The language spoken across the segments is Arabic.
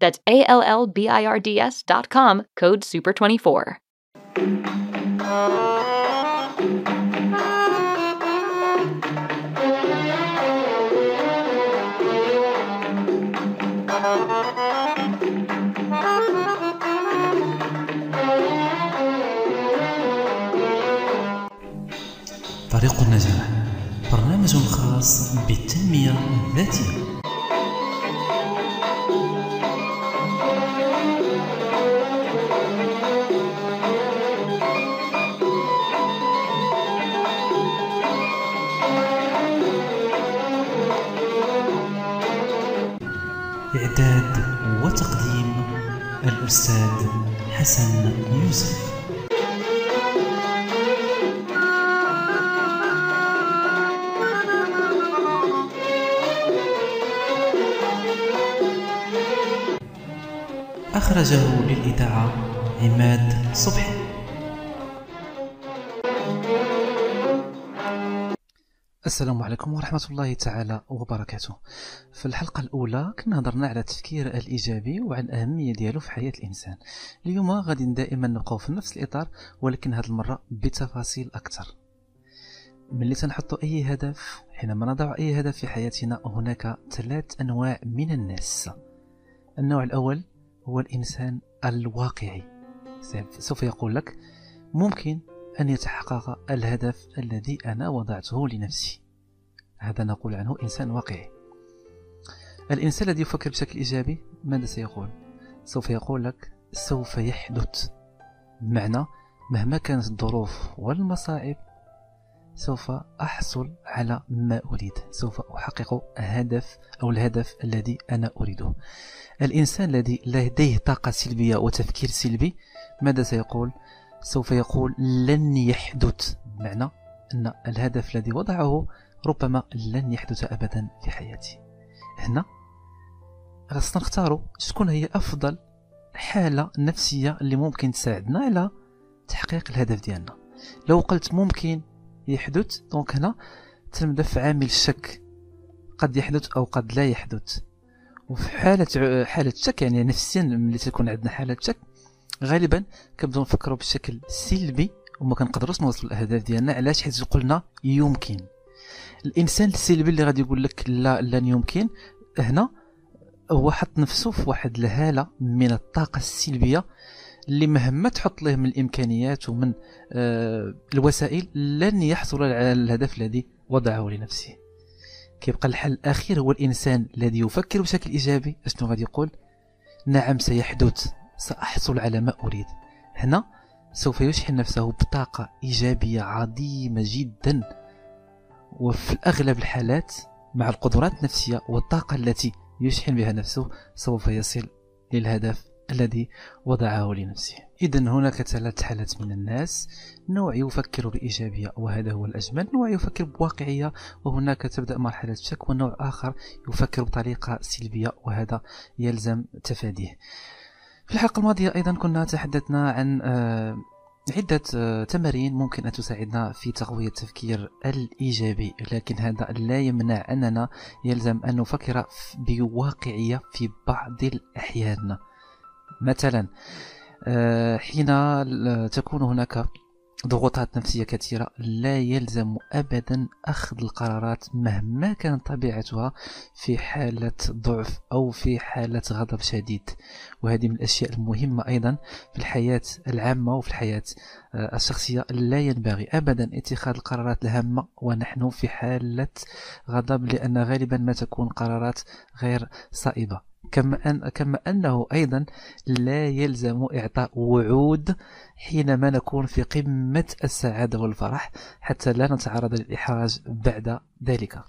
That's A L L B I R D S dot com, code SUPER24. طريق النجاح برنامج خاص بالتنمية الذاتية الأستاذ حسن يوسف. أخرجه للإذاعة عماد صبحي. السلام عليكم ورحمة الله تعالى وبركاته. في الحلقة الأولى كنا هضرنا على التفكير الإيجابي وعلى الأهمية ديالو في حياة الإنسان. اليوم غادي دائما نبقاو في نفس الإطار ولكن هذه المرة بتفاصيل أكثر. ملي تنحط أي هدف حينما نضع أي هدف في حياتنا هناك ثلاث أنواع من الناس. النوع الأول هو الإنسان الواقعي. سوف يقول لك ممكن أن يتحقق الهدف الذي أنا وضعته لنفسي. هذا نقول عنه إنسان واقعي. الإنسان الذي يفكر بشكل إيجابي ماذا سيقول؟ سوف يقول لك سوف يحدث. بمعنى مهما كانت الظروف والمصاعب سوف أحصل على ما أريد. سوف أحقق هدف أو الهدف الذي أنا أريده. الإنسان الذي لديه طاقة سلبية وتفكير سلبي ماذا سيقول؟ سوف يقول لن يحدث. بمعنى أن الهدف الذي وضعه ربما لن يحدث أبدا في حياتي. هنا خاصنا نختاروا شكون هي أفضل حالة نفسية اللي ممكن تساعدنا على تحقيق الهدف ديالنا. لو قلت ممكن يحدث دونك هنا تنبدا في عامل الشك قد يحدث أو قد لا يحدث. وفي حالة حالة شك يعني نفسيا ملي تكون عندنا حالة شك غالبا كنبدأو نفكروا بشكل سلبي وما كنقدروش نوصلوا الأهداف ديالنا علاش؟ حيت قلنا يمكن. الإنسان السلبي اللي غادي يقول لك لا لن يمكن هنا هو حط نفسه في واحد الهالة من الطاقة السلبية اللي مهما تحط له من الإمكانيات ومن آه الوسائل لن يحصل على الهدف الذي وضعه لنفسه. كيبقى الحل الأخير هو الإنسان الذي يفكر بشكل إيجابي أشنو غادي يقول؟ نعم سيحدث سأحصل على ما أريد. هنا سوف يشحن نفسه بطاقة إيجابية عظيمة جدا. وفي أغلب الحالات مع القدرات النفسية والطاقة التي يشحن بها نفسه سوف يصل للهدف الذي وضعه لنفسه. إذا هناك ثلاث حالات من الناس. نوع يفكر بإيجابية وهذا هو الأجمل. نوع يفكر بواقعية وهناك تبدأ مرحلة شك. ونوع آخر يفكر بطريقة سلبية وهذا يلزم تفاديه. في الحلقة الماضية أيضا كنا تحدثنا عن آه، عدة آه، تمارين ممكن أن تساعدنا في تقوية التفكير الإيجابي لكن هذا لا يمنع أننا يلزم أن نفكر بواقعية في بعض الأحيان. مثلا آه، حين تكون هناك ضغوطات نفسية كثيرة لا يلزم أبدا أخذ القرارات مهما كانت طبيعتها في حالة ضعف أو في حالة غضب شديد. وهذه من الأشياء المهمة أيضا في الحياة العامة وفي الحياة آه، الشخصية. لا ينبغي أبدا اتخاذ القرارات الهامة ونحن في حالة غضب لأن غالبا ما تكون قرارات غير صائبة. كما, أن كما أنه أيضا لا يلزم إعطاء وعود حينما نكون في قمة السعادة والفرح حتى لا نتعرض للإحراج بعد ذلك.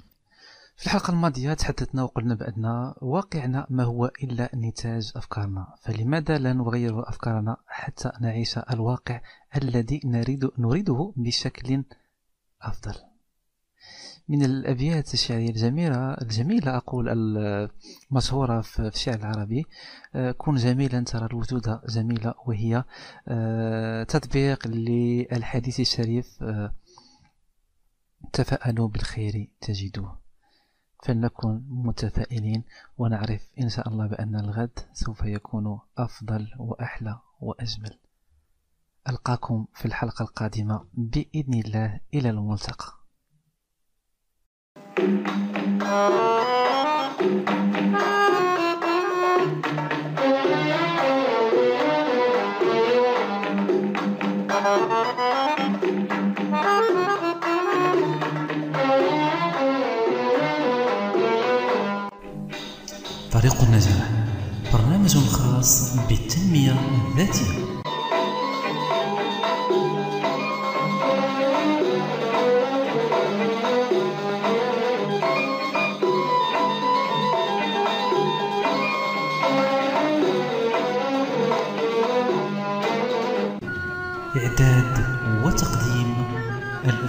في الحلقة الماضية تحدثنا وقلنا بأن واقعنا ما هو إلا نتاج أفكارنا فلماذا لا نغير أفكارنا حتى نعيش الواقع الذي نريد نريده بشكل أفضل؟ من الأبيات الشعرية الجميلة الجميلة أقول المشهورة في الشعر العربي. آه، كن جميلا ترى الوجود جميلة وهي آه، تطبيق للحديث الشريف آه، تفاءلوا بالخير تجدوه. فلنكن متفائلين ونعرف إن شاء الله بأن الغد سوف يكون أفضل وأحلى وأجمل. ألقاكم في الحلقة القادمة بإذن الله إلى الملتقى. طريق النجاح برنامج خاص بالتنمية الذاتية.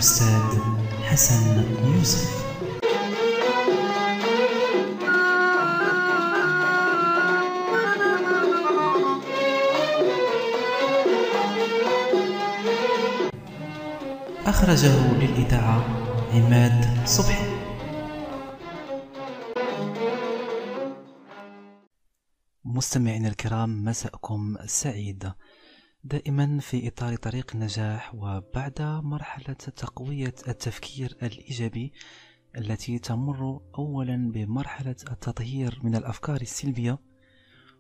الأستاذ حسن يوسف. أخرجه للإذاعة عماد صبحي. مستمعينا الكرام مساءكم سعيد. دائما في إطار طريق النجاح وبعد مرحلة تقوية التفكير الإيجابي التي تمر أولا بمرحلة التطهير من الأفكار السلبية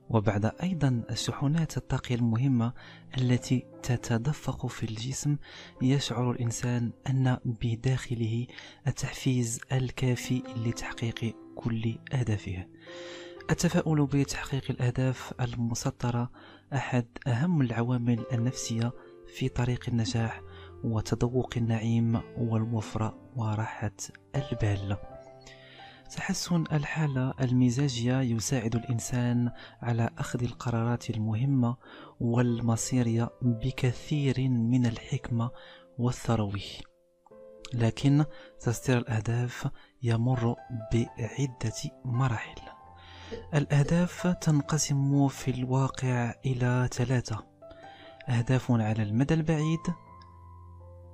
وبعد أيضا الشحنات الطاقية المهمة التي تتدفق في الجسم يشعر الإنسان أن بداخله التحفيز الكافي لتحقيق كل أهدافه. التفاؤل بتحقيق الأهداف المسطرة أحد أهم العوامل النفسية في طريق النجاح وتذوق النعيم والوفرة وراحة البال. تحسن الحالة المزاجية يساعد الإنسان على أخذ القرارات المهمة والمصيرية بكثير من الحكمة والثروي. لكن تسطير الأهداف يمر بعدة مراحل. الأهداف تنقسم في الواقع إلى ثلاثة. أهداف على المدى البعيد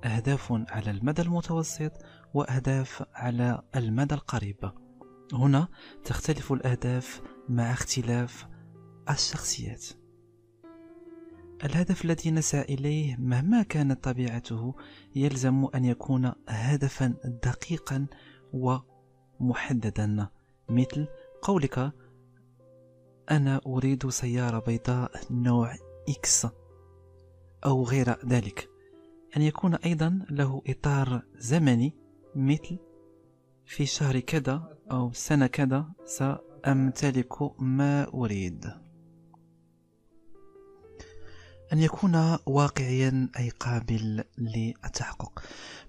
أهداف على المدى المتوسط وأهداف على المدى القريب. هنا تختلف الأهداف مع اختلاف الشخصيات. الهدف الذي نسعى إليه مهما كانت طبيعته يلزم أن يكون هدفا دقيقا ومحددا مثل قولك أنا أريد سيارة بيضاء نوع إكس أو غير ذلك أن يكون أيضا له إطار زمني مثل في شهر كذا أو سنة كذا سأمتلك ما أريد. أن يكون واقعيا أي قابل للتحقق.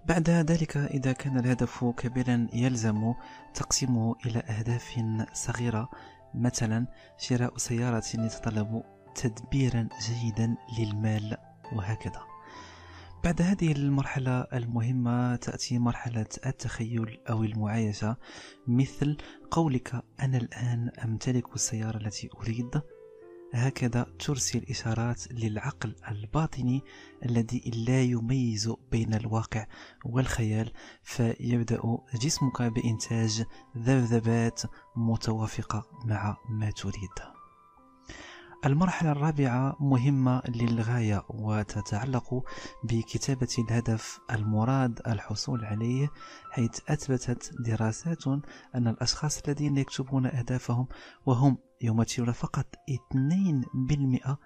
بعد ذلك إذا كان الهدف كبيرا يلزم تقسيمه إلى أهداف صغيرة مثلا شراء سيارة يتطلب تدبيرا جيدا للمال وهكذا. بعد هذه المرحلة المهمة تأتي مرحلة التخيل أو المعايشة مثل قولك أنا الآن أمتلك السيارة التي أريد. هكذا ترسل إشارات للعقل الباطني الذي لا يميز بين الواقع والخيال فيبدأ جسمك بإنتاج ذبذبات متوافقة مع ما تريد. المرحلة الرابعة مهمة للغاية وتتعلق بكتابة الهدف المراد الحصول عليه حيث أثبتت دراسات أن الأشخاص الذين يكتبون أهدافهم وهم يمثلون فقط 2%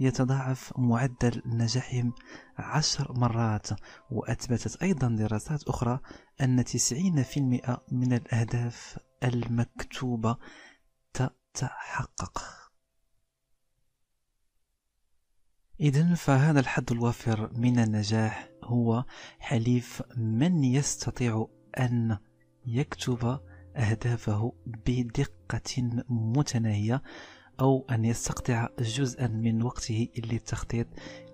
يتضاعف معدل نجاحهم عشر مرات وأثبتت أيضا دراسات أخرى أن 90% من الأهداف المكتوبة تتحقق. إذا فهذا الحد الوافر من النجاح هو حليف من يستطيع أن يكتب أهدافه بدقة متناهية أو أن يستقطع جزءا من وقته للتخطيط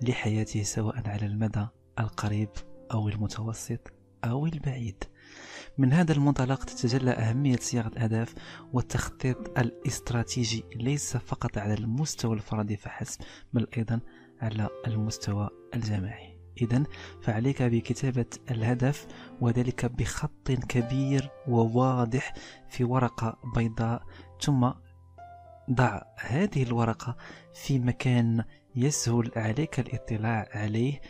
لحياته سواء على المدى القريب أو المتوسط أو البعيد. من هذا المنطلق تتجلى أهمية صياغة الأهداف والتخطيط الاستراتيجي ليس فقط على المستوى الفردي فحسب بل أيضا على المستوى الجماعي. إذا فعليك بكتابة الهدف وذلك بخط كبير وواضح في ورقة بيضاء. ثم ضع هذه الورقة في مكان يسهل عليك الاطلاع عليه.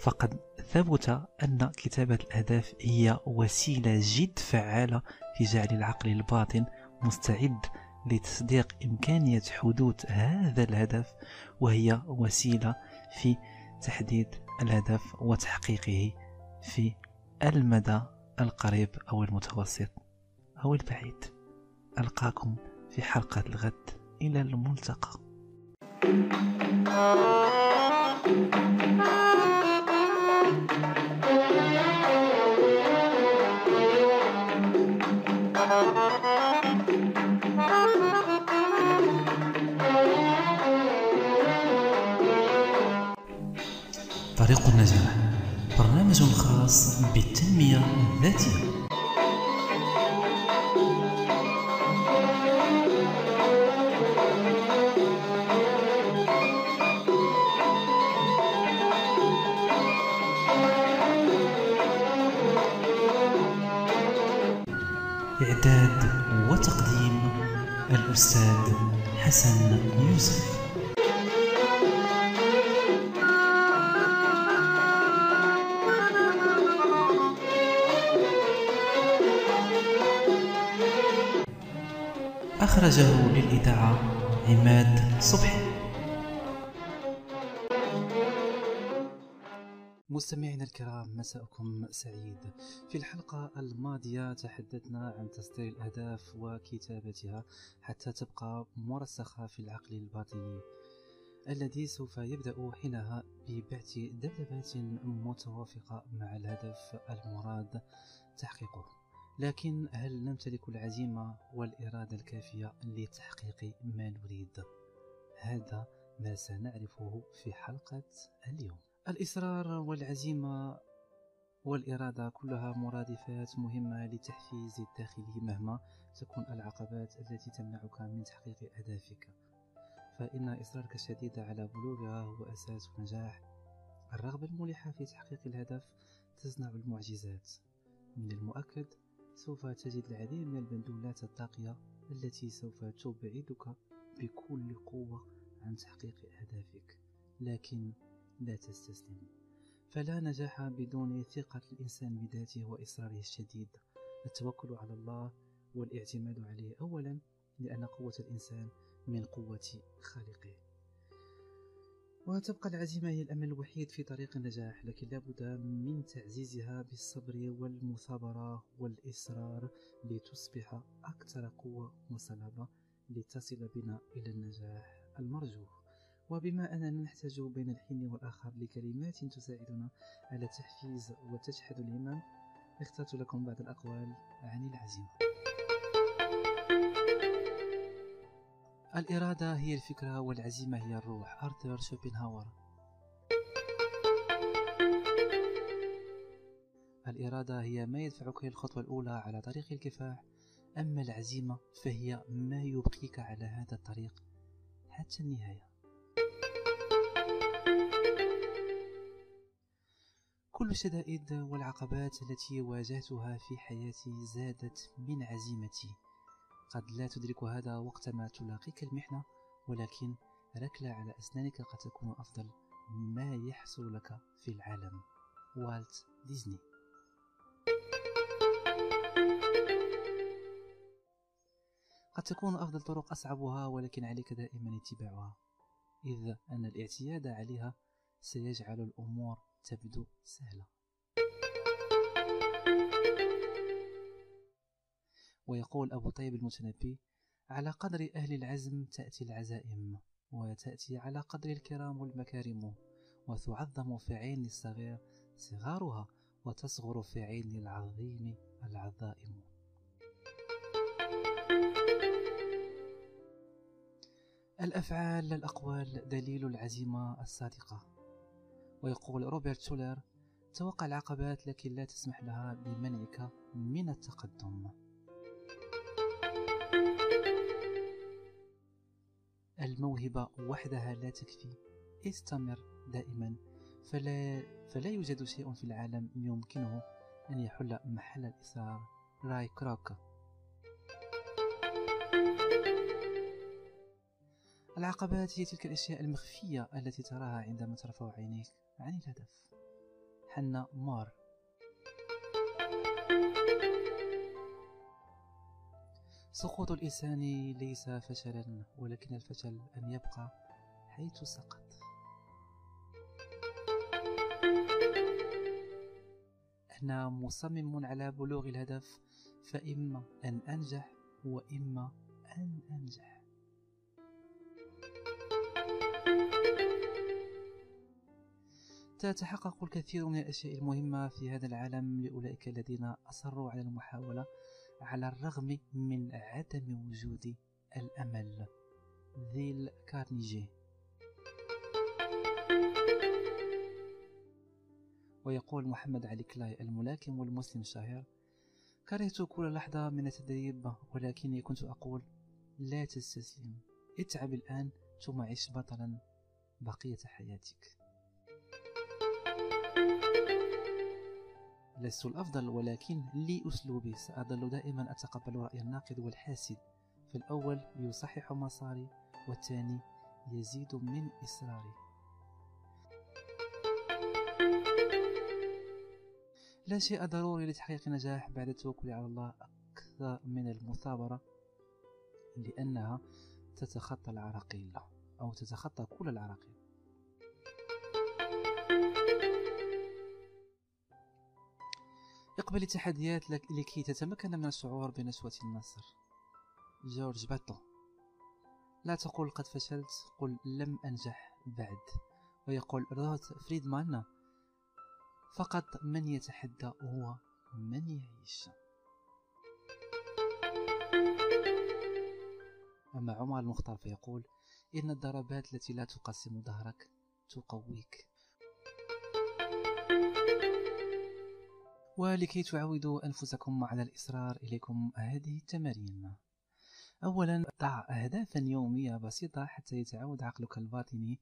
فقد ثبت أن كتابة الأهداف هي وسيلة جد فعالة في جعل العقل الباطن مستعد لتصديق إمكانية حدوث هذا الهدف وهي وسيلة في تحديد الهدف وتحقيقه في المدى القريب أو المتوسط أو البعيد. ألقاكم في حلقة الغد إلى الملتقى. طريق برنامج خاص بالتنمية الذاتية. إعداد وتقديم الأستاذ حسن يوسف. أخرجه للإذاعة عماد صبحي. مستمعينا الكرام مساءكم سعيد. في الحلقة الماضية تحدثنا عن تصدير الأهداف وكتابتها حتى تبقى مرسخة في العقل الباطني الذي سوف يبدأ حينها ببعث دبدبات متوافقة مع الهدف المراد تحقيقه. لكن هل نمتلك العزيمة والإرادة الكافية لتحقيق ما نريد؟ هذا ما سنعرفه في حلقة اليوم. الإصرار والعزيمة والإرادة كلها مرادفات مهمة لتحفيز الداخلي مهما تكون العقبات التي تمنعك من تحقيق أهدافك. فإن إصرارك الشديد على بلوغها هو أساس النجاح الرغبة الملحة في تحقيق الهدف تصنع المعجزات. من المؤكد سوف تجد العديد من البندولات الطاقية التي سوف تبعدك بكل قوة عن تحقيق أهدافك لكن لا تستسلم. فلا نجاح بدون ثقة الإنسان بذاته وإصراره الشديد. التوكل على الله والاعتماد عليه أولا لأن قوة الإنسان من قوة خالقه. وتبقى العزيمة هي الأمل الوحيد في طريق النجاح لكن لابد من تعزيزها بالصبر والمثابرة والإصرار لتصبح أكثر قوة وصلابة لتصل بنا إلى النجاح المرجو. وبما أننا نحتاج بين الحين والآخر لكلمات تساعدنا على تحفيز وتشحذ الهمم اخترت لكم بعض الأقوال عن العزيمة. الإرادة هي الفكرة والعزيمة هي الروح. أرثر شوبنهاور الإرادة هي ما يدفعك الخطوة الأولى على طريق الكفاح. أما العزيمة فهي ما يبقيك على هذا الطريق. حتى النهاية. كل الشدائد والعقبات التي واجهتها في حياتي زادت من عزيمتي. قد لا تدرك هذا وقتما تلاقيك المحنة ولكن ركلة على أسنانك قد تكون أفضل ما يحصل لك في العالم. والت ديزني. قد تكون أفضل طرق أصعبها ولكن عليك دائما اتباعها. إذ أن الاعتياد عليها سيجعل الأمور تبدو سهلة. ويقول أبو طيب المتنبي على قدر أهل العزم تأتي العزائم وتأتي على قدر الكرام والمكارم وتعظم في عين الصغير صغارها وتصغر في عين العظيم العظائم. الأفعال الأقوال دليل العزيمة الصادقة. ويقول روبرت شولر توقع العقبات لكن لا تسمح لها بمنعك من التقدم. الموهبة وحدها لا تكفي. استمر دائما. فلا, فلا يوجد شيء في العالم يمكنه أن يحل محل الإصرار. راي كروك. العقبات هي تلك الأشياء المخفية التي تراها عندما ترفع عينيك عن الهدف. حنا مار. سقوط الإنسان ليس فشلا ولكن الفشل أن يبقى حيث سقط. أنا مصمم على بلوغ الهدف فإما أن أنجح وإما أن أنجح. تتحقق الكثير من الأشياء المهمة في هذا العالم لأولئك الذين أصروا على المحاولة على الرغم من عدم وجود الأمل. ذيل كارنيجي. ويقول محمد علي كلاي الملاكم والمسلم الشهير كرهت كل لحظة من التدريب ولكني كنت أقول لا تستسلم. اتعب الآن ثم عش بطلا بقية حياتك. لست الأفضل ولكن لي أسلوبي سأظل دائما أتقبل رأي الناقد والحاسد. فالأول يصحح مساري والثاني يزيد من إصراري. لا شيء ضروري لتحقيق النجاح بعد التوكل على الله. أكثر من المثابرة لأنها تتخطى العراقيل أو تتخطى كل العراقيل. اقبل التحديات لكي تتمكن من الشعور بنشوة النصر. جورج باتو. لا تقول قد فشلت قل لم أنجح بعد. ويقول روث فريدمان فقط من يتحدى هو من يعيش. أما عمر المختار فيقول إن الضربات التي لا تقسم ظهرك تقويك. ولكي تعودوا أنفسكم على الإصرار إليكم هذه التمارين. أولا ضع أهدافا يومية بسيطة حتى يتعود عقلك الباطني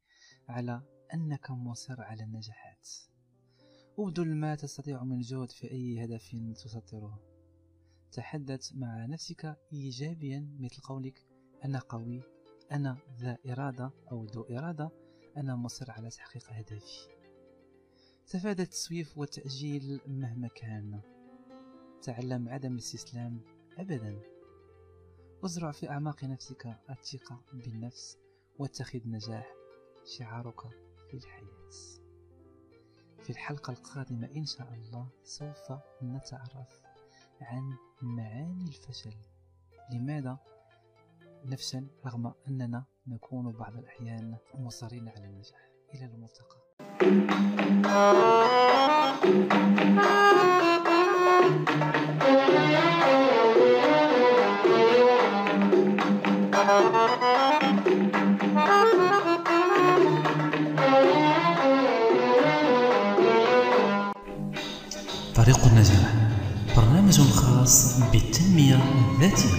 على أنك مصر على النجاحات. ابذل ما تستطيع من جهد في أي هدف تسطره تحدث مع نفسك إيجابيا مثل قولك أنا قوي أنا ذا إرادة أو ذو إرادة أنا مصر على تحقيق أهدافي تفادى التسويف والتأجيل مهما كان. تعلم عدم الاستسلام أبدا. وازرع في أعماق نفسك الثقة بالنفس واتخذ النجاح شعارك في الحياة. في الحلقة القادمة إن شاء الله سوف نتعرف عن معاني الفشل. لماذا؟ نفشل رغم أننا نكون بعض الأحيان مصرين على النجاح. إلى الملتقى. طريق النجاح برنامج خاص بالتنمية الذاتية.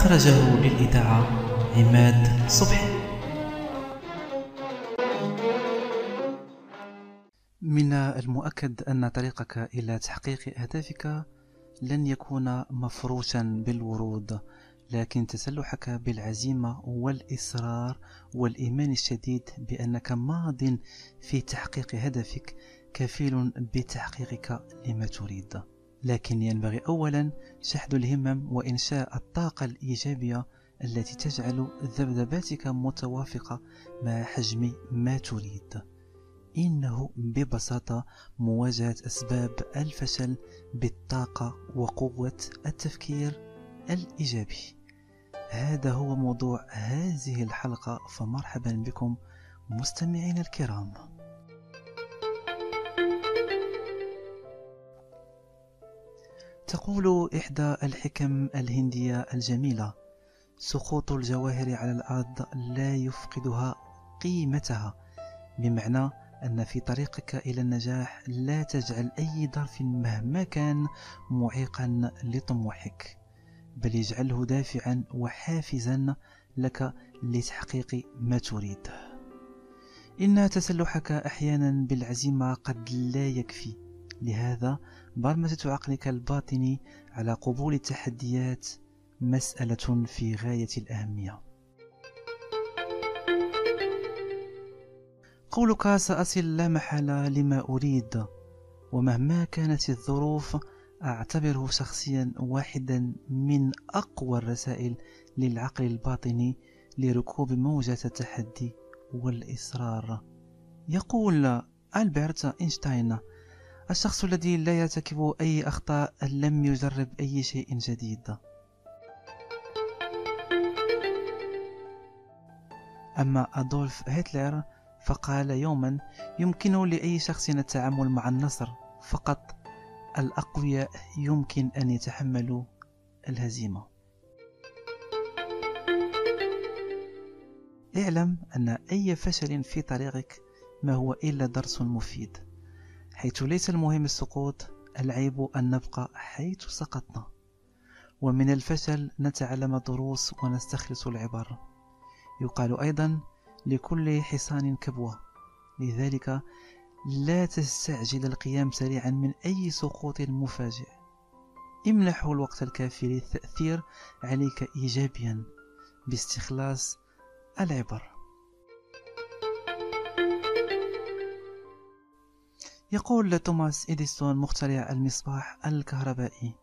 أخرجه للإذاعة عماد صبحي. من المؤكد أن طريقك إلى تحقيق أهدافك لن يكون مفروشا بالورود لكن تسلحك بالعزيمة والإصرار والإيمان الشديد بأنك ماض في تحقيق هدفك كفيل بتحقيقك لما تريد. لكن ينبغي أولا شحذ الهمم وإنشاء الطاقة الإيجابية التي تجعل ذبذباتك متوافقة مع حجم ما تريد. إنه ببساطة مواجهة أسباب الفشل بالطاقة وقوة التفكير الإيجابي. هذا هو موضوع هذه الحلقة فمرحبا بكم مستمعين الكرام. تقول إحدى الحكم الهندية الجميلة سقوط الجواهر على الأرض لا يفقدها قيمتها بمعنى أن في طريقك إلى النجاح لا تجعل أي ظرف مهما كان معيقا لطموحك بل يجعله دافعا وحافزا لك لتحقيق ما تريد. إن تسلحك أحيانا بالعزيمة قد لا يكفي لهذا برمجة عقلك الباطني على قبول التحديات مسألة في غاية الأهمية. قولك سأصل لا محالة لما أريد ومهما كانت الظروف أعتبره شخصيا واحدا من أقوى الرسائل للعقل الباطني لركوب موجة التحدي والإصرار. يقول ألبرت إينشتاين الشخص الذي لا يرتكب أي أخطاء لم يجرب أي شيء جديد. أما أدولف هتلر فقال يوما يمكن لأي شخص التعامل مع النصر فقط. الأقوياء يمكن أن يتحملوا الهزيمة. اعلم أن أي فشل في طريقك ما هو إلا درس مفيد. حيث ليس المهم السقوط العيب أن نبقى حيث سقطنا. ومن الفشل نتعلم دروس ونستخلص العبر. يقال أيضا لكل حصان كبوة. لذلك لا تستعجل القيام سريعا من أي سقوط مفاجئ. امنحه الوقت الكافي للتأثير عليك إيجابيا باستخلاص العبر. يقول توماس إديسون مخترع المصباح الكهربائي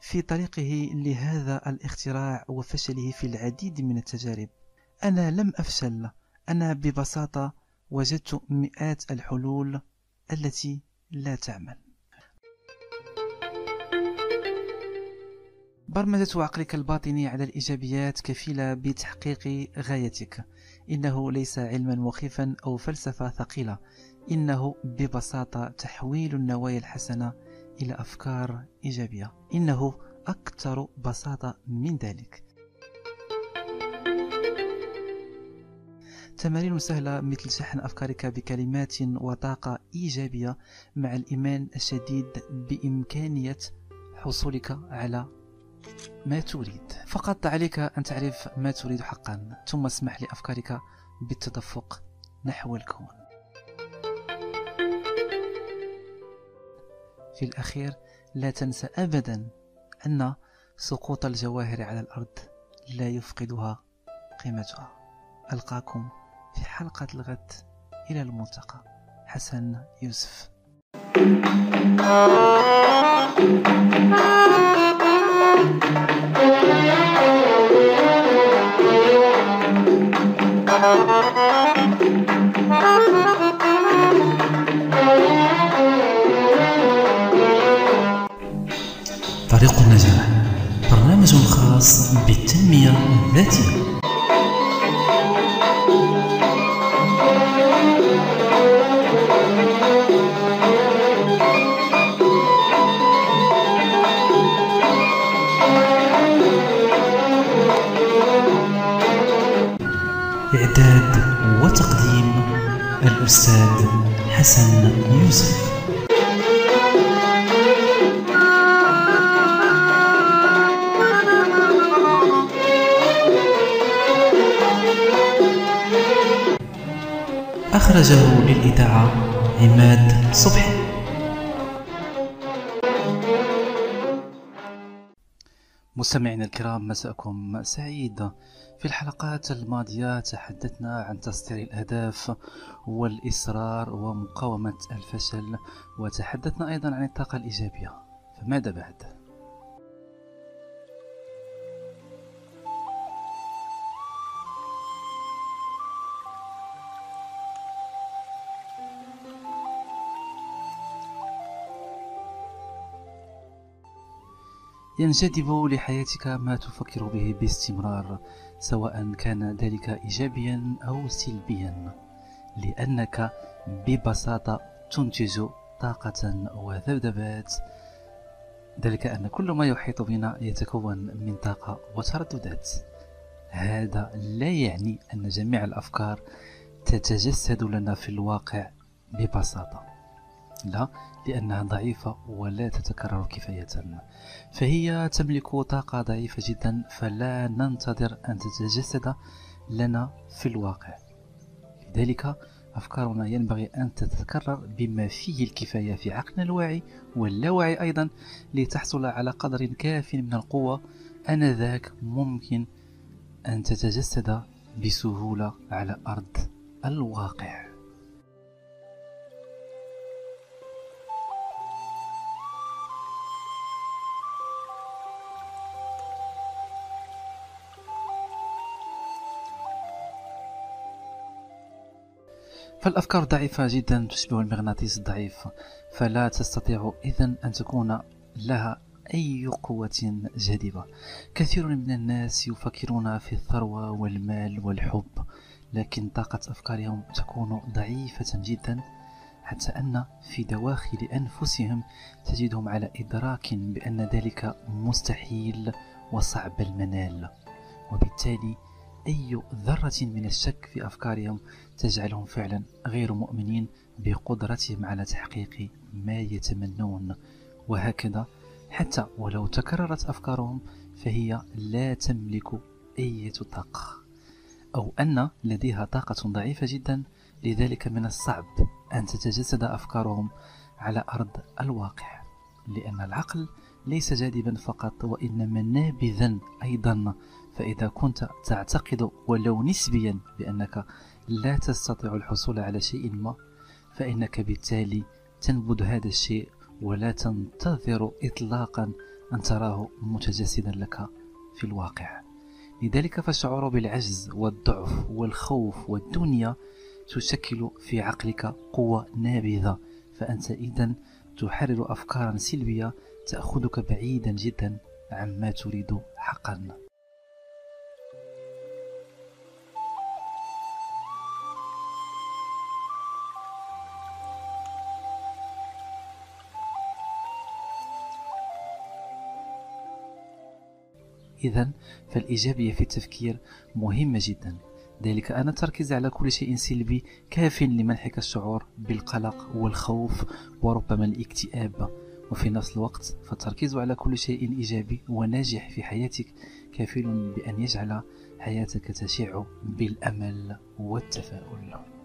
في طريقه لهذا الاختراع وفشله في العديد من التجارب. أنا لم أفشل. أنا ببساطة وجدت مئات الحلول التي لا تعمل. برمجة عقلك الباطني على الإيجابيات كفيلة بتحقيق غايتك. إنه ليس علما مخيفا أو فلسفة ثقيلة. إنه ببساطة تحويل النوايا الحسنة إلى أفكار إيجابية. إنه أكثر بساطة من ذلك. تمارين سهلة مثل شحن أفكارك بكلمات وطاقة إيجابية مع الإيمان الشديد بإمكانية حصولك على ما تريد. فقط عليك أن تعرف ما تريد حقا ثم اسمح لأفكارك بالتدفق نحو الكون. في الأخير لا تنسى أبدا أن سقوط الجواهر على الأرض لا يفقدها قيمتها. ألقاكم في حلقة الغد إلى الملتقى. حسن يوسف. طريق النجاح برنامج خاص بالتنمية الذاتية. إعداد وتقديم الأستاذ حسن يوسف. أخرجه للإذاعة عماد صبحي. مستمعينا الكرام مساءكم سعيد. في الحلقات الماضية تحدثنا عن تسطير الأهداف والإصرار ومقاومة الفشل وتحدثنا أيضا عن الطاقة الإيجابية. فماذا بعد؟ ينجذب لحياتك ما تفكر به باستمرار سواء كان ذلك إيجابيا أو سلبيا لأنك ببساطة تنتج طاقة وذبذبات. ذلك أن كل ما يحيط بنا يتكون من طاقة وترددات. هذا لا يعني أن جميع الأفكار تتجسد لنا في الواقع ببساطة. لا لأنها ضعيفة ولا تتكرر كفاية. فهي تملك طاقة ضعيفة جدا فلا ننتظر أن تتجسد لنا في الواقع. لذلك أفكارنا ينبغي أن تتكرر بما فيه الكفاية في عقلنا الواعي واللاواعي أيضا لتحصل على قدر كاف من القوة. أنذاك ممكن أن تتجسد بسهولة على أرض الواقع. فالأفكار ضعيفة جدا تشبه المغناطيس الضعيف فلا تستطيع إذن أن تكون لها أي قوة جاذبة. كثير من الناس يفكرون في الثروة والمال والحب لكن طاقة أفكارهم تكون ضعيفة جدا حتى أن في دواخل أنفسهم تجدهم على إدراك بأن ذلك مستحيل وصعب المنال. وبالتالي أي ذرة من الشك في أفكارهم تجعلهم فعلا غير مؤمنين بقدرتهم على تحقيق ما يتمنون؟ وهكذا حتى ولو تكررت أفكارهم فهي لا تملك أي طاقة. أو أن لديها طاقة ضعيفة جدا لذلك من الصعب أن تتجسد أفكارهم على أرض الواقع. لأن العقل ليس جاذبا فقط وإنما نابذا أيضا. فإذا كنت تعتقد ولو نسبيا بأنك لا تستطيع الحصول على شيء ما فإنك بالتالي تنبذ هذا الشيء ولا تنتظر إطلاقا أن تراه متجسدا لك في الواقع. لذلك فالشعور بالعجز والضعف والخوف والدنيا تشكل في عقلك قوة نابذة فأنت إذا تحرر أفكارا سلبية تأخذك بعيدا جدا عما تريد حقا. إذا فالإيجابية في التفكير مهمة جدا. ذلك أن التركيز على كل شيء سلبي كاف لمنحك الشعور بالقلق والخوف وربما الاكتئاب. وفي نفس الوقت فالتركيز على كل شيء إيجابي وناجح في حياتك كافل بأن يجعل حياتك تشع بالأمل والتفاؤل.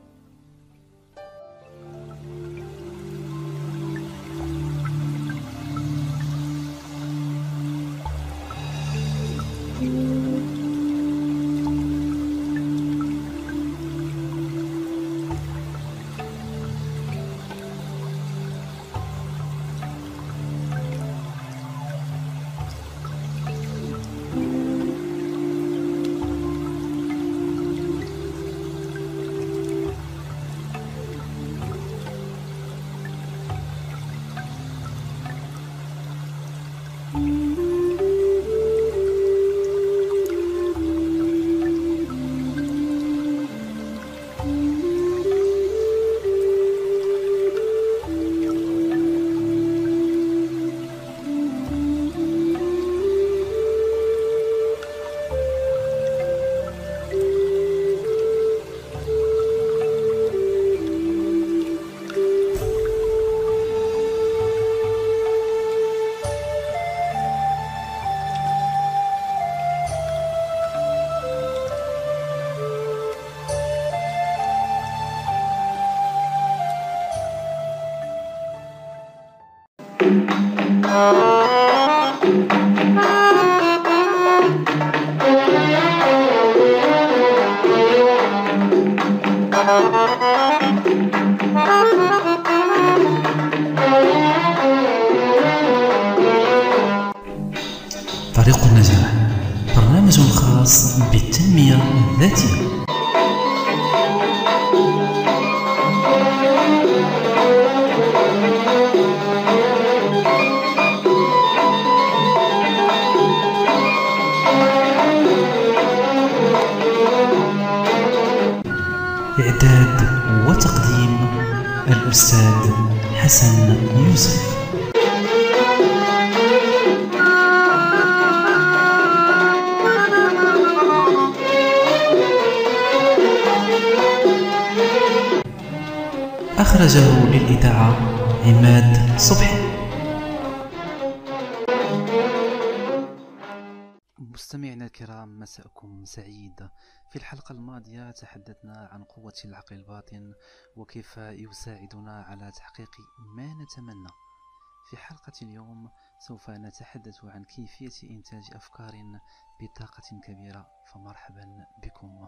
إعداد وتقديم الأستاذ حسن يوسف. أخرجه للإذاعة عماد صبحي. مستمعينا الكرام مساءكم سعيد. في الحلقة الماضية تحدثنا عن قوة العقل الباطن وكيف يساعدنا على تحقيق ما نتمنى. في حلقة اليوم سوف نتحدث عن كيفية إنتاج أفكار بطاقة كبيرة. فمرحبا بكم.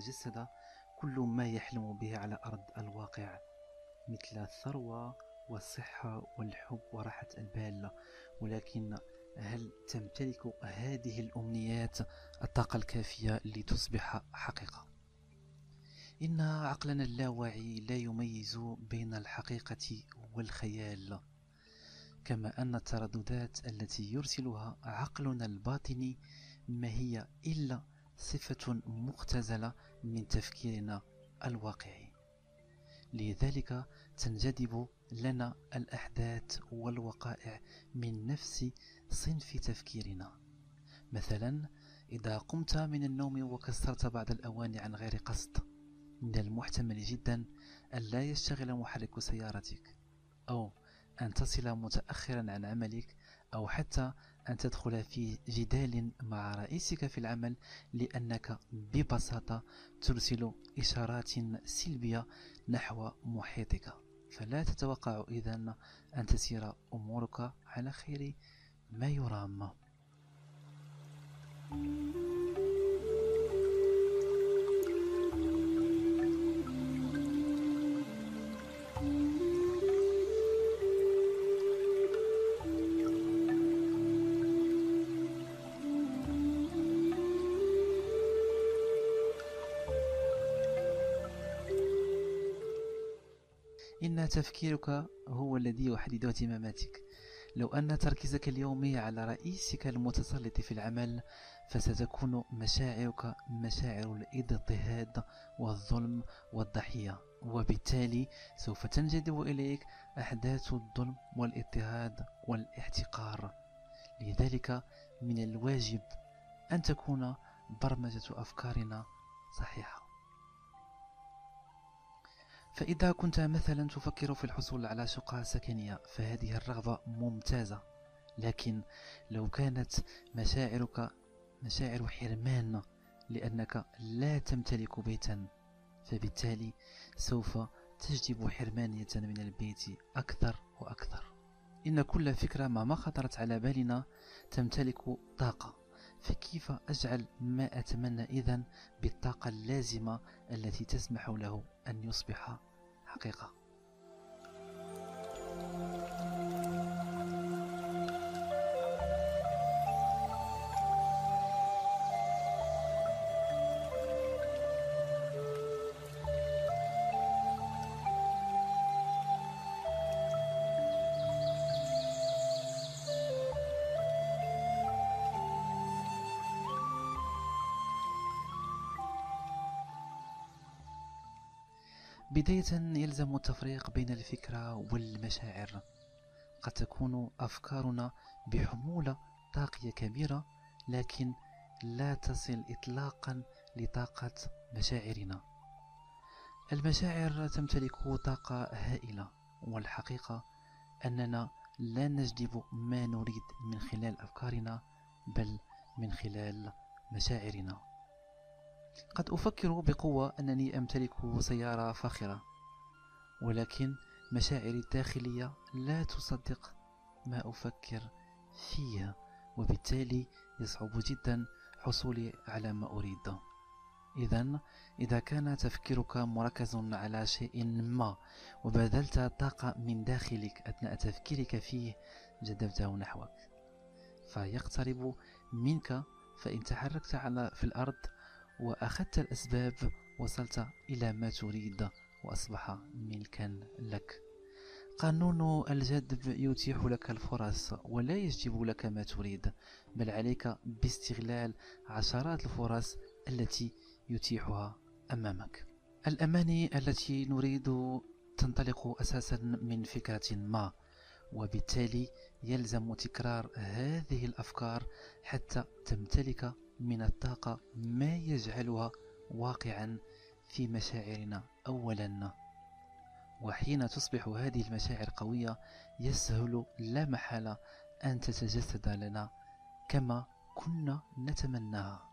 يتجسد كل ما يحلم به على أرض الواقع مثل الثروة والصحة والحب وراحة البال ولكن هل تمتلك هذه الأمنيات الطاقة الكافية لتصبح حقيقة؟ إن عقلنا اللاواعي لا يميز بين الحقيقة والخيال كما أن الترددات التي يرسلها عقلنا الباطني ما هي إلا صفة مختزلة من تفكيرنا الواقعي. لذلك تنجذب لنا الأحداث والوقائع من نفس صنف تفكيرنا. مثلا إذا قمت من النوم وكسرت بعض الأواني عن غير قصد من المحتمل جدا أن لا يشتغل محرك سيارتك أو أن تصل متأخرا عن عملك أو حتى أن تدخل في جدال مع رئيسك في العمل لأنك ببساطة ترسل إشارات سلبية نحو محيطك. فلا تتوقع إذن أن تسير أمورك على خير ما يرام. تفكيرك هو الذي يحدد اهتماماتك. لو أن تركيزك اليومي على رئيسك المتسلط في العمل فستكون مشاعرك مشاعر الاضطهاد والظلم والضحية. وبالتالي سوف تنجذب إليك أحداث الظلم والاضطهاد والاحتقار. لذلك من الواجب أن تكون برمجة أفكارنا صحيحة. فإذا كنت مثلا تفكر في الحصول على شقة سكنية فهذه الرغبة ممتازة. لكن لو كانت مشاعرك مشاعر حرمان لأنك لا تمتلك بيتا فبالتالي سوف تجلب حرمانية من البيت أكثر وأكثر. إن كل فكرة ما خطرت على بالنا تمتلك طاقة. فكيف أجعل ما أتمنى إذن بالطاقة اللازمة التي تسمح له؟ أن يصبح حقيقة. بداية يلزم التفريق بين الفكرة والمشاعر. قد تكون أفكارنا بحمولة طاقية كبيرة لكن لا تصل إطلاقا لطاقة مشاعرنا. المشاعر تمتلك طاقة هائلة والحقيقة أننا لا نجلب ما نريد من خلال أفكارنا بل من خلال مشاعرنا. قد أفكر بقوة أنني أمتلك سيارة فاخرة ولكن مشاعري الداخلية لا تصدق ما أفكر فيه وبالتالي يصعب جدا حصولي على ما أريد. إذا إذا كان تفكيرك مركز على شيء ما وبذلت طاقة من داخلك أثناء تفكيرك فيه جذبته نحوك. فيقترب منك فإن تحركت على في الأرض وأخذت الأسباب وصلت إلى ما تريد وأصبح ملكا لك. قانون الجذب يتيح لك الفرص ولا يجلب لك ما تريد بل عليك باستغلال عشرات الفرص التي يتيحها أمامك. الأماني التي نريد تنطلق أساسا من فكرة ما وبالتالي يلزم تكرار هذه الأفكار حتى تمتلك من الطاقة ما يجعلها واقعا في مشاعرنا أولا. وحين تصبح هذه المشاعر قوية يسهل لا محالة أن تتجسد لنا كما كنا نتمناها.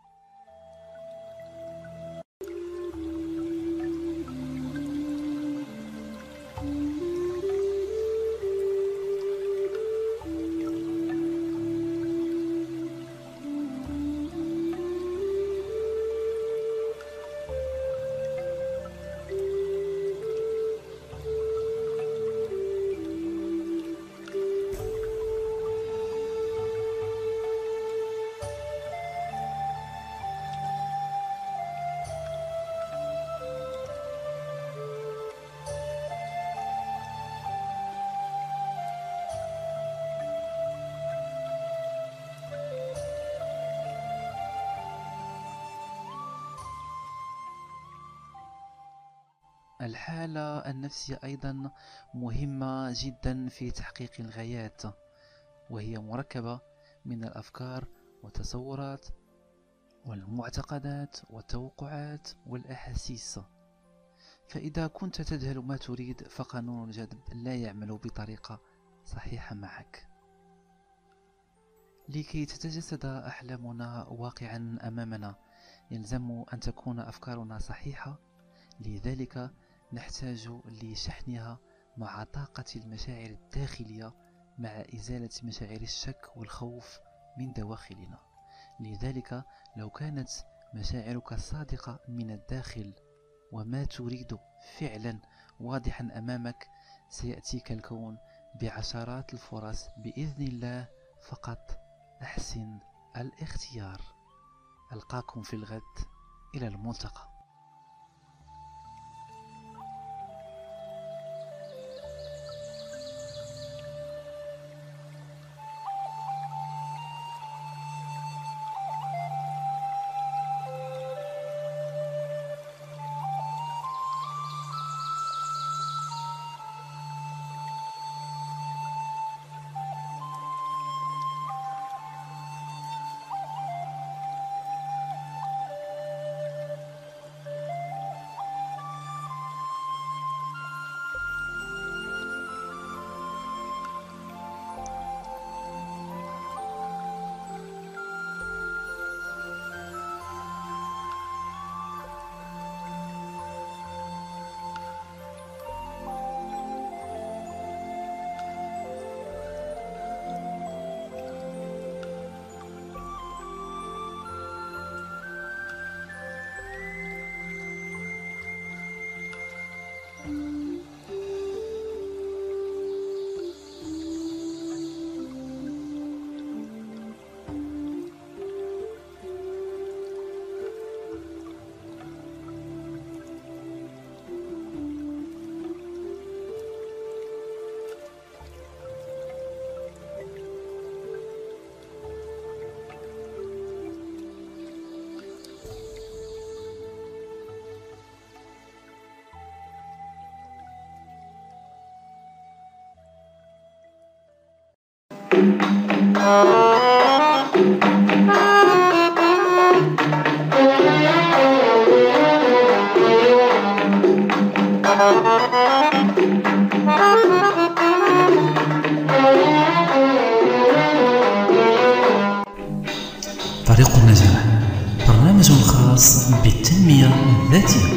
النفسية أيضا مهمة جدا في تحقيق الغايات وهي مركبة من الأفكار والتصورات والمعتقدات والتوقعات والأحاسيس. فإذا كنت تجهل ما تريد فقانون الجذب لا يعمل بطريقة صحيحة معك. لكي تتجسد أحلامنا واقعا أمامنا يلزم أن تكون أفكارنا صحيحة. لذلك نحتاج لشحنها مع طاقة المشاعر الداخلية مع إزالة مشاعر الشك والخوف من دواخلنا لذلك لو كانت مشاعرك صادقة من الداخل وما تريد فعلا واضحا أمامك سيأتيك الكون بعشرات الفرص بإذن الله. فقط أحسن الاختيار. ألقاكم في الغد إلى الملتقى. طريق النجاح برنامج خاص بالتنمية الذاتية.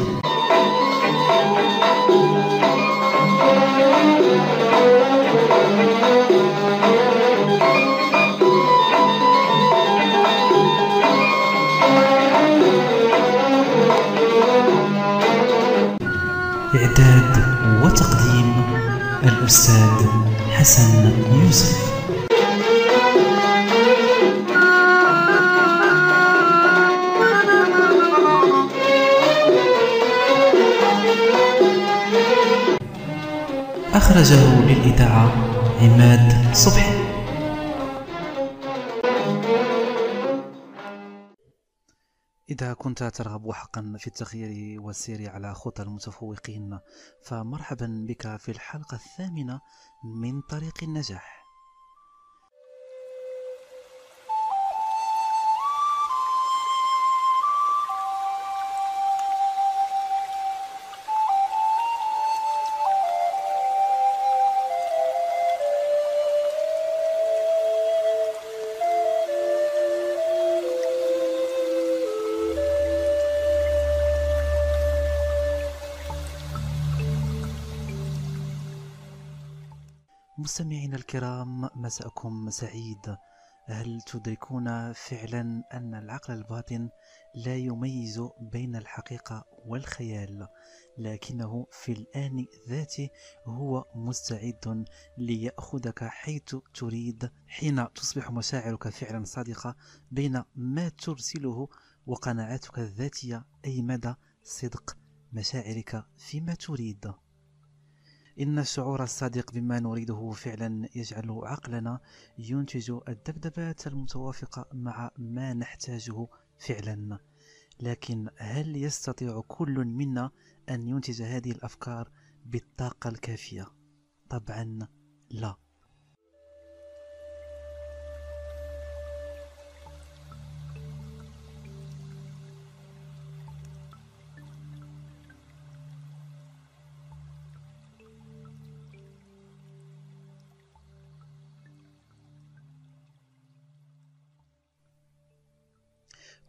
الأستاذ حسن يوسف. أخرجه للإذاعة عماد صبحي. كنت ترغب حقا في التغيير والسير على خطى المتفوقين. فمرحبا بك في الحلقة الثامنة من طريق النجاح. مستمعينا الكرام مساءكم سعيد. هل تدركون فعلا أن العقل الباطن لا يميز بين الحقيقة والخيال؟ لكنه في الآن ذاته هو مستعد ليأخذك حيث تريد حين تصبح مشاعرك فعلا صادقة بين ما ترسله وقناعاتك الذاتية أي مدى صدق مشاعرك فيما تريد. إن الشعور الصادق بما نريده فعلا يجعل عقلنا ينتج الذبذبات المتوافقة مع ما نحتاجه فعلا لكن هل يستطيع كل منا أن ينتج هذه الأفكار بالطاقة الكافية؟ طبعا لا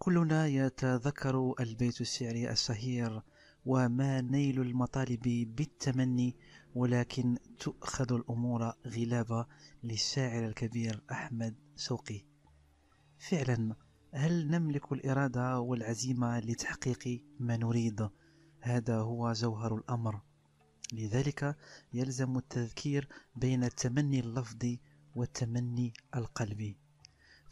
كلنا يتذكر البيت الشعري الشهير وما نيل المطالب بالتمني ولكن تؤخذ الأمور غلابة للشاعر الكبير أحمد شوقي فعلا هل نملك الإرادة والعزيمة لتحقيق ما نريد؟ هذا هو جوهر الأمر. لذلك يلزم التذكير بين التمني اللفظي والتمني القلبي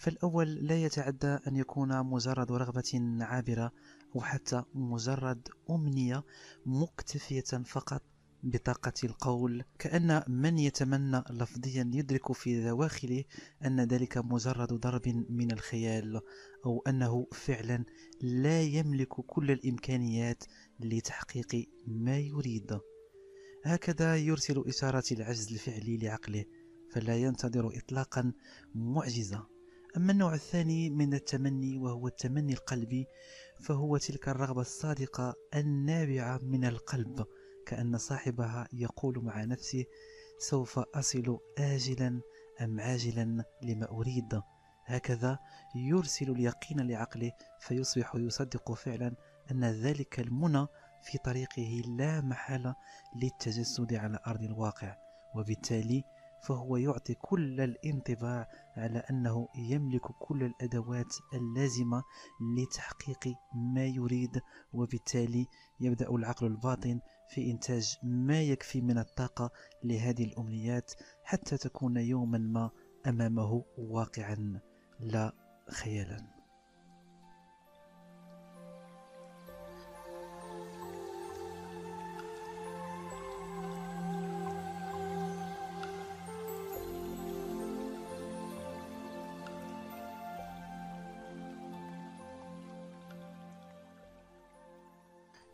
فالأول لا يتعدى أن يكون مجرد رغبة عابرة أو حتى مجرد أمنية مكتفية فقط بطاقة القول كأن من يتمنى لفظيا يدرك في دواخله أن ذلك مجرد ضرب من الخيال أو أنه فعلا لا يملك كل الإمكانيات لتحقيق ما يريد. هكذا يرسل إشارة العجز الفعلي لعقله فلا ينتظر إطلاقا معجزة. أما النوع الثاني من التمني وهو التمني القلبي فهو تلك الرغبة الصادقة النابعة من القلب كأن صاحبها يقول مع نفسه سوف أصل آجلا أم عاجلا لما أريد. هكذا يرسل اليقين لعقله فيصبح يصدق فعلا أن ذلك المنى في طريقه لا محالة للتجسد على أرض الواقع وبالتالي فهو يعطي كل الانطباع على أنه يملك كل الأدوات اللازمة لتحقيق ما يريد وبالتالي يبدأ العقل الباطن في إنتاج ما يكفي من الطاقة لهذه الأمنيات حتى تكون يوما ما أمامه واقعا. لا خيالا.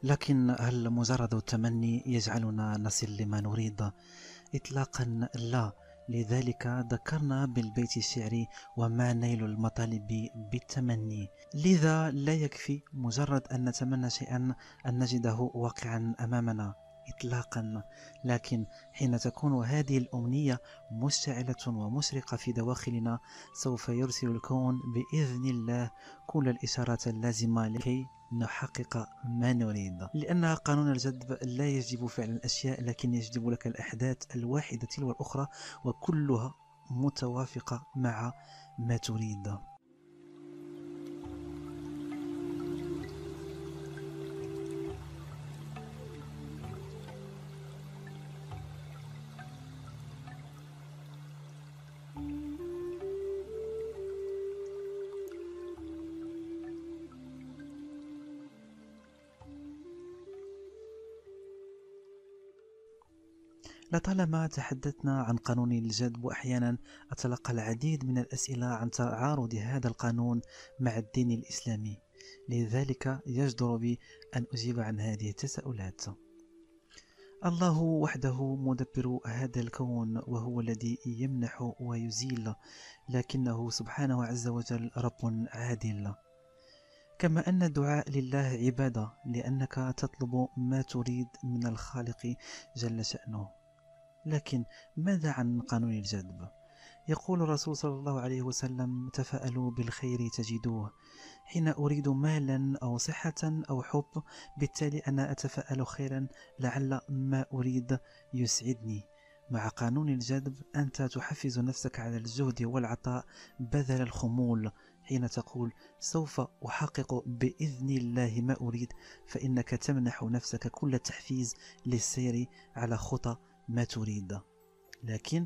لكن هل مجرد التمني يجعلنا نصل لما نريد؟ اطلاقا لا. لذلك ذكرنا بالبيت الشعري وما نيل المطالب بالتمني. لذا لا يكفي مجرد أن نتمنى شيئا أن نجده واقعا أمامنا. إطلاقا. لكن حين تكون هذه الأمنية مشتعلة ومشرقة في دواخلنا سوف يرسل الكون بإذن الله كل الإشارات اللازمة لكي نحقق ما نريد. لأن قانون الجذب لا يجب فعل الأشياء لكن يجلب لك الأحداث الواحدة تلو الأخرى وكلها متوافقة مع ما تريد. لطالما تحدثنا عن قانون الجذب وأحيانا أتلقى العديد من الأسئلة عن تعارض هذا القانون مع الدين الإسلامي. لذلك يجدر بي أن أجيب عن هذه التساؤلات. الله وحده مدبر هذا الكون وهو الذي يمنح ويزيل لكنه سبحانه عز وجل رب عادل. كما أن الدعاء لله عبادة لأنك تطلب ما تريد من الخالق جل شأنه. لكن ماذا عن قانون الجذب؟ يقول الرسول صلى الله عليه وسلم تفاءلوا بالخير تجدوه. حين أريد مالا أو صحة أو حب بالتالي أنا أتفاءل خيرا لعل ما أريد يسعدني. مع قانون الجذب أنت تحفز نفسك على الجهد والعطاء بذل الخمول. حين تقول سوف أحقق بإذن الله ما أريد فإنك تمنح نفسك كل التحفيز للسير على خطى ما تريد. لكن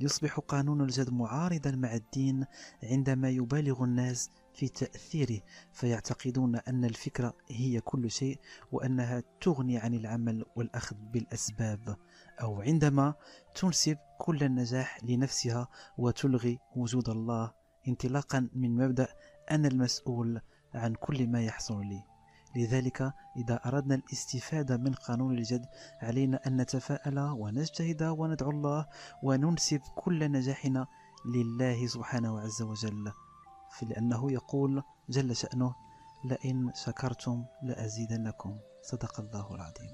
يصبح قانون الجذب معارضا مع الدين عندما يبالغ الناس في تأثيره فيعتقدون أن الفكرة هي كل شيء وأنها تغني عن العمل والأخذ بالأسباب. أو عندما تنسب كل النجاح لنفسها وتلغي وجود الله انطلاقا من مبدأ أنا المسؤول عن كل ما يحصل لي. لذلك إذا أردنا الاستفادة من قانون الجد علينا أن نتفاءل ونجتهد وندعو الله وننسب كل نجاحنا لله سبحانه عز وجل. لأنه يقول جل شأنه لئن شكرتم لأزيدنكم. صدق الله العظيم.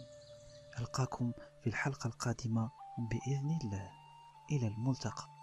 ألقاكم في الحلقة القادمة بإذن الله. إلى الملتقى.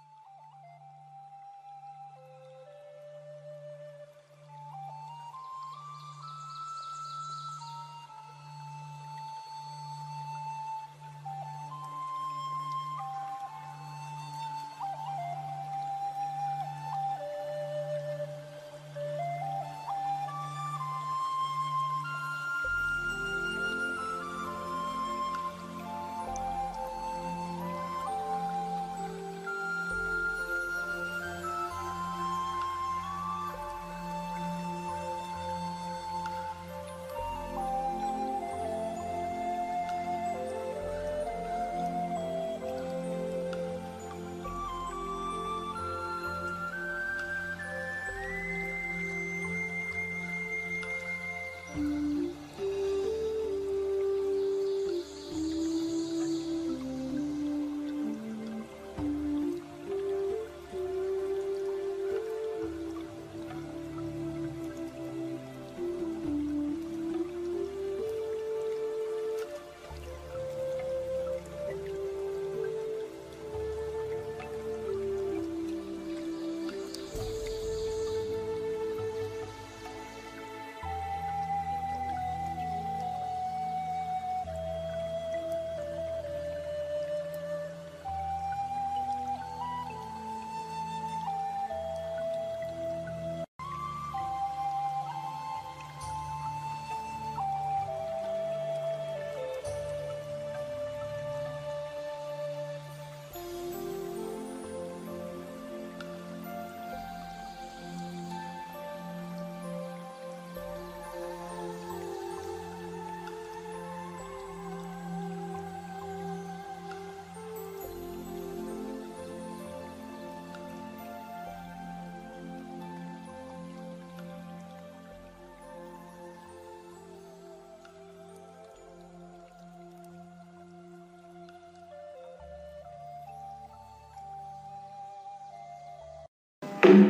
طريق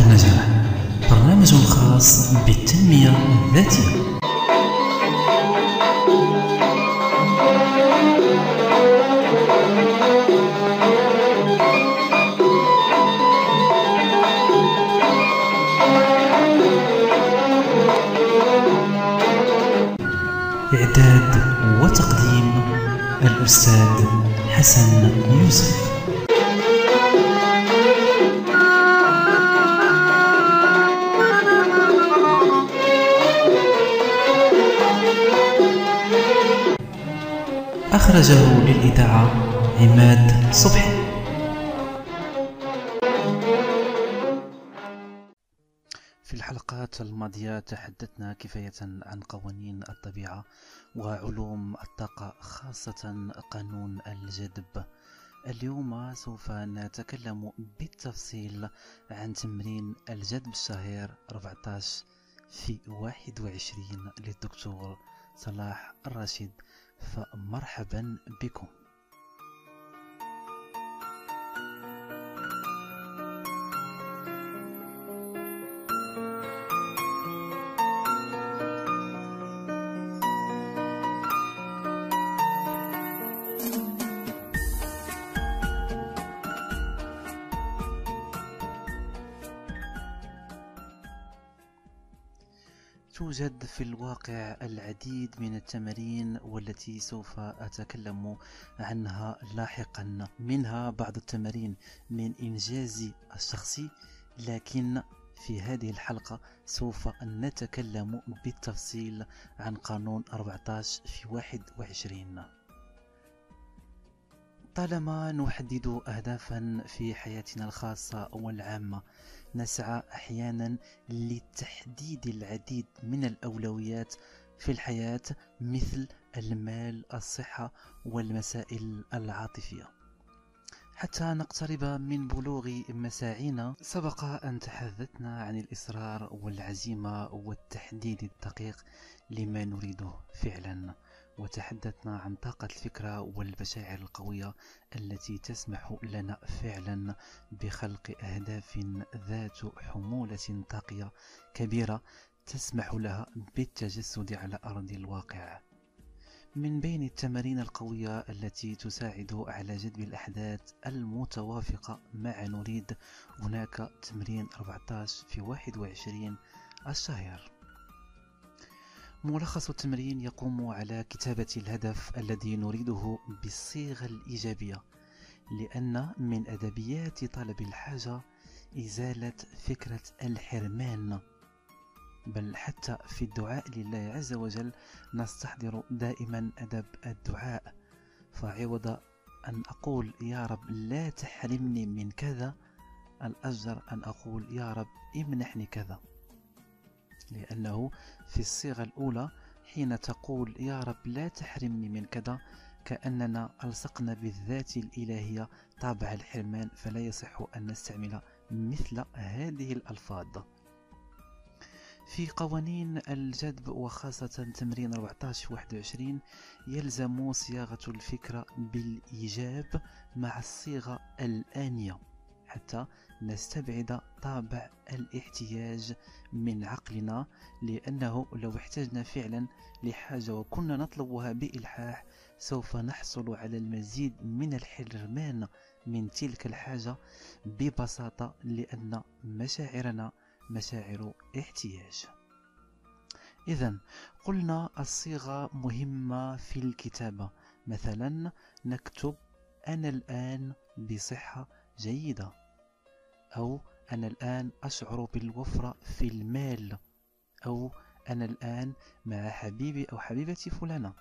النجاح برنامج خاص بالتنمية الذاتية. الأستاذ حسن يوسف. أخرجه للإذاعة عماد صبحي. في الحلقات الماضية تحدثنا كفاية عن قوانين الطبيعة. وعلوم الطاقة خاصة قانون الجذب. اليوم سوف نتكلم بالتفصيل عن تمرين الجذب الشهير 14 في 21 للدكتور صلاح الراشد فمرحبا بكم. توجد في الواقع العديد من التمارين والتي سوف أتكلم عنها لاحقا. منها بعض التمارين من إنجازي الشخصي لكن في هذه الحلقة سوف نتكلم بالتفصيل عن قانون 14 في 21 طالما نحدد أهدافا في حياتنا الخاصة والعامة نسعى أحيانا لتحديد العديد من الأولويات في الحياة مثل المال الصحة والمسائل العاطفية. حتى نقترب من بلوغ مساعينا سبق أن تحدثنا عن الإصرار والعزيمة والتحديد الدقيق لما نريده فعلا. وتحدثنا عن طاقة الفكرة والمشاعر القوية التي تسمح لنا فعلا بخلق أهداف ذات حمولة طاقية كبيرة تسمح لها بالتجسد على أرض الواقع. من بين التمارين القوية التي تساعد على جذب الأحداث المتوافقة مع نريد هناك تمرين 14 في 21 الشهر. ملخص التمرين يقوم على كتابة الهدف الذي نريده بالصيغة الإيجابية لأن من أدبيات طلب الحاجة إزالة فكرة الحرمان. بل حتى في الدعاء لله عز وجل نستحضر دائما أدب الدعاء. فعوض أن أقول يا رب لا تحرمني من كذا الأجدر أن أقول يا رب امنحني كذا. لأنه في الصيغة الأولى حين تقول يا رب لا تحرمني من كذا كأننا ألصقنا بالذات الإلهية طابع الحرمان فلا يصح أن نستعمل مثل هذه الألفاظ. في قوانين الجذب وخاصة تمرين 14 21 يلزم صياغة الفكرة بالإيجاب مع الصيغة الآنية. حتى نستبعد طابع الاحتياج من عقلنا لأنه لو احتجنا فعلا لحاجة وكنا نطلبها بإلحاح سوف نحصل على المزيد من الحرمان من تلك الحاجة ببساطة لأن مشاعرنا مشاعر احتياج. إذا قلنا الصيغة مهمة في الكتابة. مثلا نكتب أنا الآن بصحة جيدة. أو أنا الآن أشعر بالوفرة في المال أو أنا الآن مع حبيبي أو حبيبتي فلانة.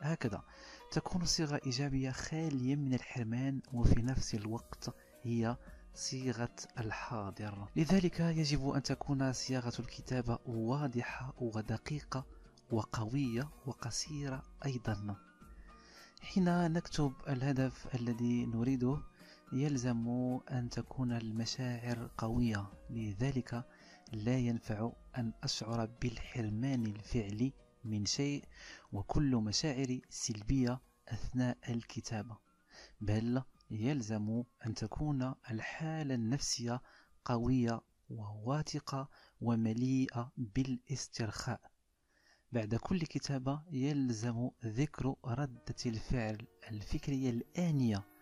هكذا تكون صيغة إيجابية خالية من الحرمان وفي نفس الوقت هي صيغة الحاضر. لذلك يجب أن تكون صياغة الكتابة واضحة ودقيقة وقوية وقصيرة أيضا. حين نكتب الهدف الذي نريده يلزم أن تكون المشاعر قوية لذلك لا ينفع أن أشعر بالحرمان الفعلي من شيء وكل مشاعر سلبية أثناء الكتابة. بل يلزم أن تكون الحالة النفسية قوية وواثقة ومليئة بالاسترخاء. بعد كل كتابة يلزم ذكر ردة الفعل الفكرية الآنية.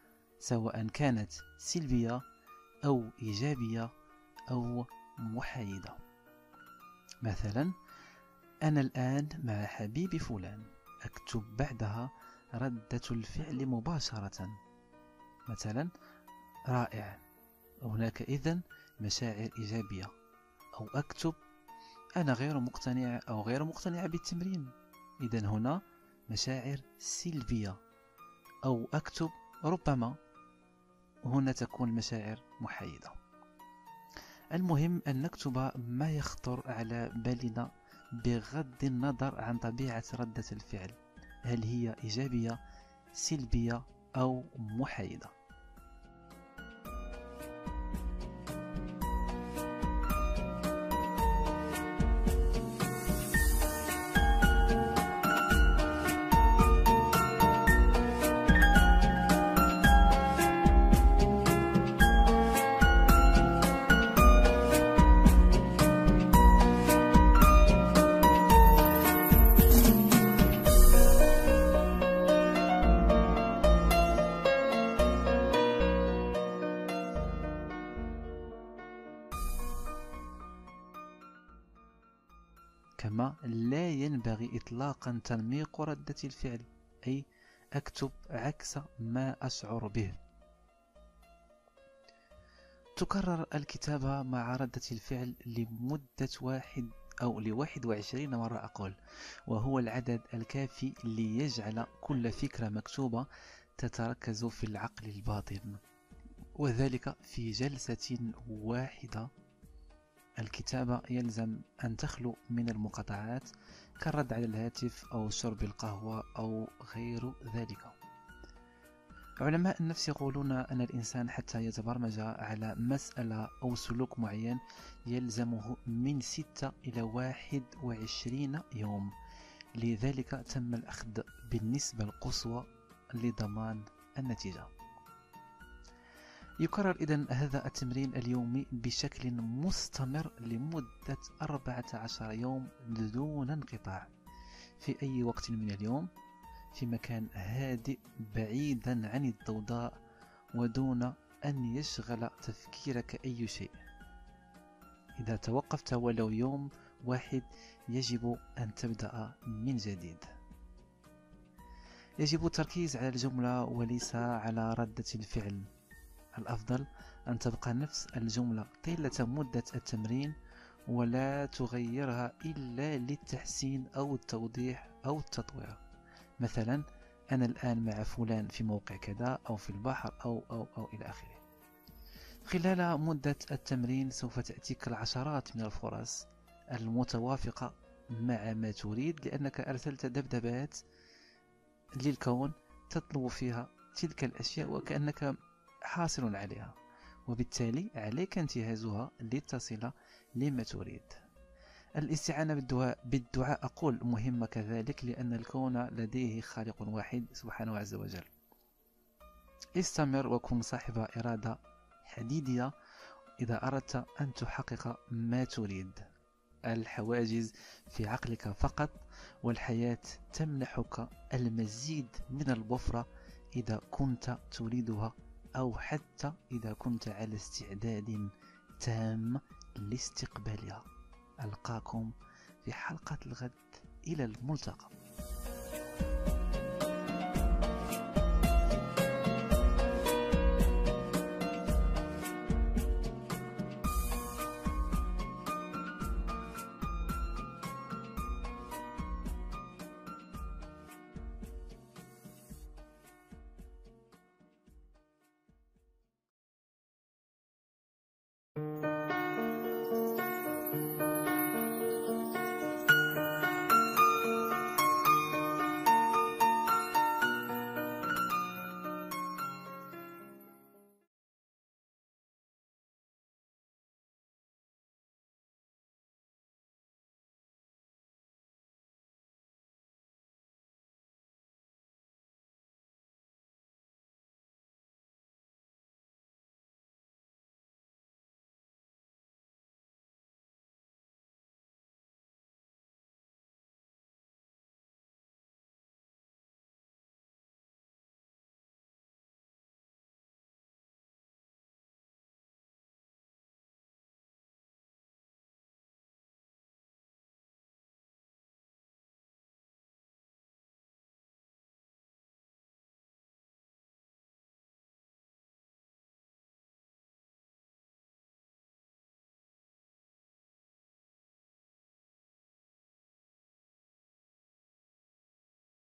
سواء كانت سلبية أو إيجابية أو محايدة. مثلا أنا الآن مع حبيبي فلان. أكتب بعدها ردة الفعل مباشرة. مثلا رائع. هناك إذن مشاعر إيجابية. أو أكتب أنا غير مقتنع أو غير مقتنع بالتمرين. إذا هنا مشاعر سلبية. أو أكتب ربما. هنا تكون مشاعر محايدة. المهم أن نكتب ما يخطر على بالنا بغض النظر عن طبيعة ردة الفعل. هل هي إيجابية سلبية أو محايدة؟ تنميق ردة الفعل أي أكتب عكس ما أشعر به. تكرر الكتابة مع ردة الفعل لمدة واحد أو لواحد وعشرين مرة أقول وهو العدد الكافي ليجعل كل فكرة مكتوبة تتركز في العقل الباطن. وذلك في جلسة واحدة. الكتابة يلزم أن تخلو من المقاطعات كالرد على الهاتف أو شرب القهوة أو غير ذلك. علماء النفس يقولون أن الإنسان حتى يتبرمج على مسألة أو سلوك معين يلزمه من 6 إلى 21 يوم. لذلك تم الأخذ بالنسبة القصوى لضمان النتيجة. يكرر إذا هذا التمرين اليومي بشكل مستمر لمدة 14 يوم دون انقطاع. في أي وقت من اليوم؟ في مكان هادئ بعيدا عن الضوضاء ودون أن يشغل تفكيرك أي شيء. إذا توقفت ولو يوم واحد يجب أن تبدأ من جديد. يجب التركيز على الجملة وليس على ردة الفعل. الأفضل أن تبقى نفس الجملة طيلة مدة التمرين ولا تغيرها إلا للتحسين أو التوضيح أو التطوير مثلا أنا الآن مع فلان في موقع كذا أو في البحر أو أو أو إلى آخره. خلال مدة التمرين سوف تأتيك العشرات من الفرص المتوافقة مع ما تريد لأنك أرسلت دبدبات للكون تطلب فيها تلك الأشياء وكأنك حاصل عليها. وبالتالي عليك انتهازها لتصل لما تريد. الاستعانة بالدعاء, بالدعاء أقول مهمة كذلك لأن الكون لديه خالق واحد سبحانه عز وجل. استمر وكن صاحب إرادة حديدية إذا أردت أن تحقق ما تريد. الحواجز في عقلك فقط والحياة تمنحك المزيد من الوفرة إذا كنت تريدها. أو حتى إذا كنت على استعداد تام لاستقبالها ألقاكم في حلقة الغد إلى الملتقى.